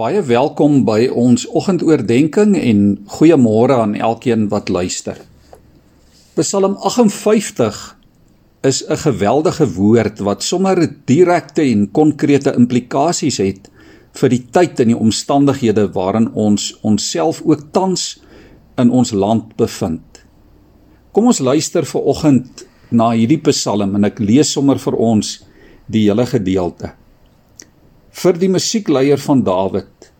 Baie welkom by ons oggendoordenkings en goeiemôre aan elkeen wat luister. Psalm 58 is 'n geweldige woord wat sommer direkte en konkrete implikasies het vir die tyd en die omstandighede waarin ons onsself ook tans in ons land bevind. Kom ons luister ver oggend na hierdie Psalm en ek lees sommer vir ons die hele gedeelte vir die musiekleier van Dawid.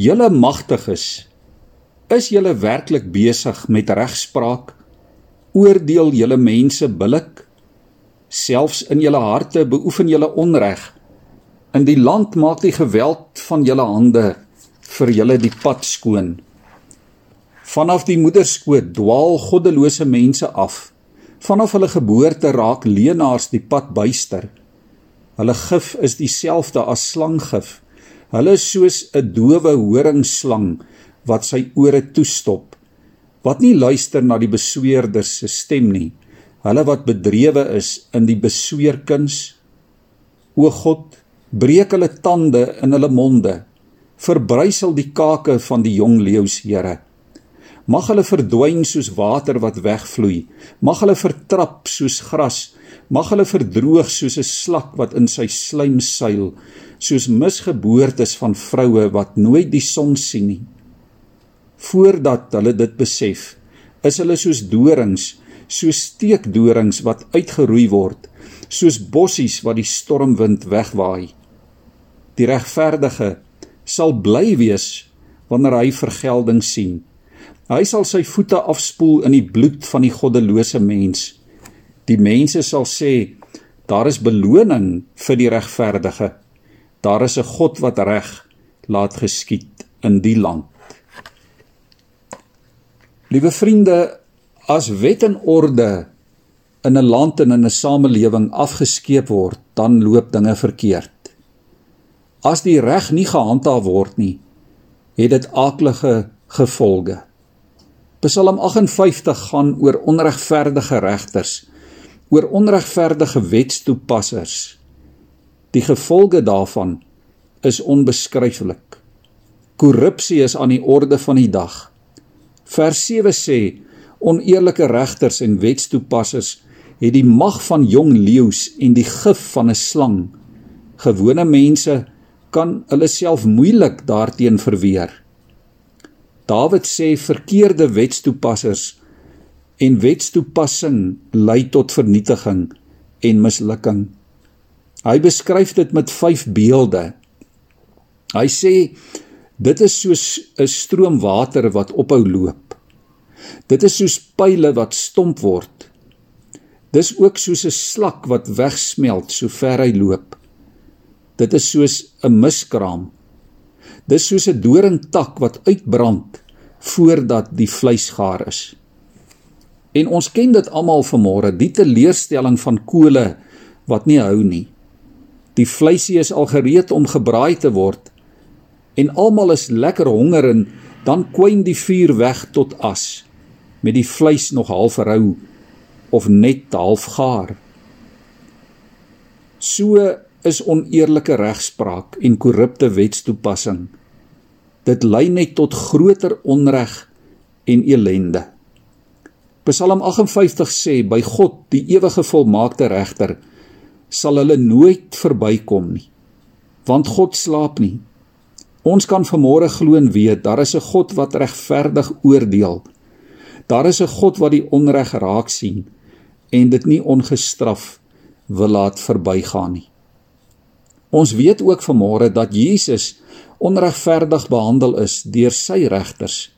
Julle magtiges, is julle werklik besig met regspraak? Oordeel julle mense billik? Selfs in julle harte beoefen julle onreg. In die land maak die geweld van julle hande vir julle die pad skoon. Vanaf die moederskoot dwaal goddelose mense af. Vanaf hulle geboorte raak leenaars die pad byster. Hulle gif is dieselfde as slanggif. Hulle is soos 'n dowe horingslang wat sy ore toestop, wat nie luister na die besweerder se stem nie. Hulle wat bedrewe is in die besweerkuns. O God, breek hulle tande in hulle monde. Verbrysel die kake van die jong leeu's, Here. Mag hulle verdwyn soos water wat wegvloei. Mag hulle vertrap soos gras Mag hulle verdroog soos 'n slak wat in sy slaim seil, soos misgeboortes van vroue wat nooit die son sien nie. Voordat hulle dit besef, is hulle soos dorings, soos steekdorings wat uitgeroei word, soos bossies wat die stormwind wegwaai. Die regverdige sal bly wees wanneer hy vergelding sien. Hy sal sy voete afspoel in die bloed van die goddelose mens. Die mense sal sê daar is beloning vir die regverdige. Daar is 'n God wat reg laat geskied in die land. Liewe vriende, as wet en orde in 'n land en in 'n samelewing afgeskeep word, dan loop dinge verkeerd. As die reg nie gehandhaaf word nie, het dit aaklige gevolge. Psalm 58 gaan oor onregverdige regters oor onregverdige wetstoepassers. Die gevolge daarvan is onbeskryflik. Korrupsie is aan die orde van die dag. Vers 7 sê oneerlike regters en wetstoepassers het die mag van jong leeu's en die gif van 'n slang. Gewone mense kan hulle self moeilik daarteenoor verweer. Dawid sê verkeerde wetstoepassers en wetstoepassing lei tot vernietiging en mislukking. Hy beskryf dit met 5 beelde. Hy sê dit is soos 'n stroom water wat ophou loop. Dit is soos pile wat stomp word. Dis ook soos 'n slak wat wegsmelt so ver hy loop. Dit is soos 'n miskraam. Dis soos 'n doringtak wat uitbrand voordat die vleis gaar is. En ons ken dit almal vanmôre, die teleurstelling van kole wat nie hou nie. Die vleisie is al gereed om gebraai te word en almal is lekker honger en dan kwyn die vuur weg tot as met die vleis nog half rou of net half gaar. So is oneerlike regspraak en korrupte wetstoepassing. Dit lei net tot groter onreg en elende. Psalm 58 sê by God, die ewige volmaakte regter, sal hulle nooit verbykom nie. Want God slaap nie. Ons kan vanmôre glo en weet daar is 'n God wat regverdig oordeel. Daar is 'n God wat die onreg raak sien en dit nie ongestraf wil laat verbygaan nie. Ons weet ook vanmôre dat Jesus onregverdig behandel is deur sy regters.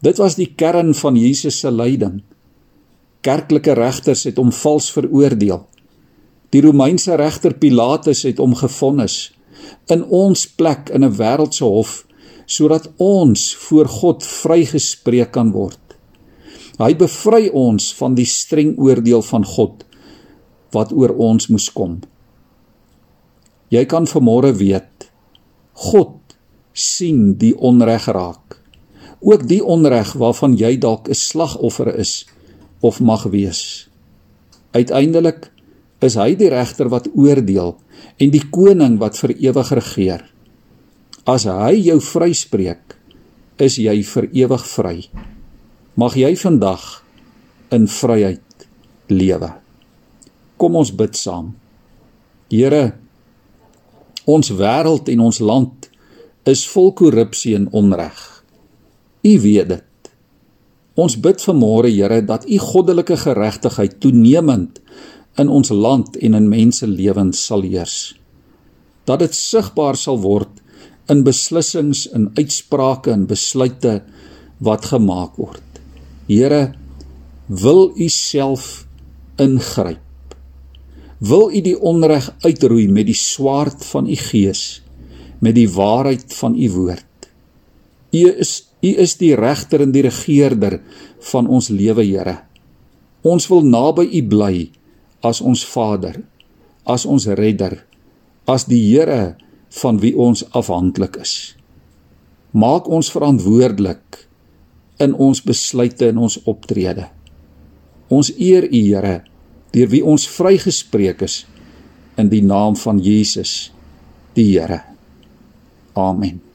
Dit was die kern van Jesus se lyding. Kerklike regters het hom vals veroordeel. Die Romeinse regter Pilatus het hom gefonnis in ons plek in 'n wêreldse hof sodat ons voor God vrygespreek kan word. Hy bevry ons van die streng oordeel van God wat oor ons moes kom. Jy kan vanmôre weet God sien die onreg raak ook die onreg waarvan jy dalk 'n slagoffer is of mag wees. Uiteindelik is hy die regter wat oordeel en die koning wat vir ewig regeer. As hy jou vryspreek, is jy vir ewig vry. Mag jy vandag in vryheid lewe. Kom ons bid saam. Here, ons wêreld en ons land is vol korrupsie en onreg. U weet dit. Ons bid vanmôre Here dat u goddelike geregtigheid toenemend in ons land en in mense lewens sal heers. Dat dit sigbaar sal word in beslissings en uitsprake en besluite wat gemaak word. Here, wil u self ingryp. Wil u die onreg uitroei met die swaard van u gees, met die waarheid van u woord. U is U is die regter en die regeerder van ons lewe, Here. Ons wil naby U bly as ons Vader, as ons redder, as die Here van wie ons afhanklik is. Maak ons verantwoordelik in ons besluite en ons optrede. Ons eer U, Here, deur wie ons vrygespreek is in die naam van Jesus, die Here. Amen.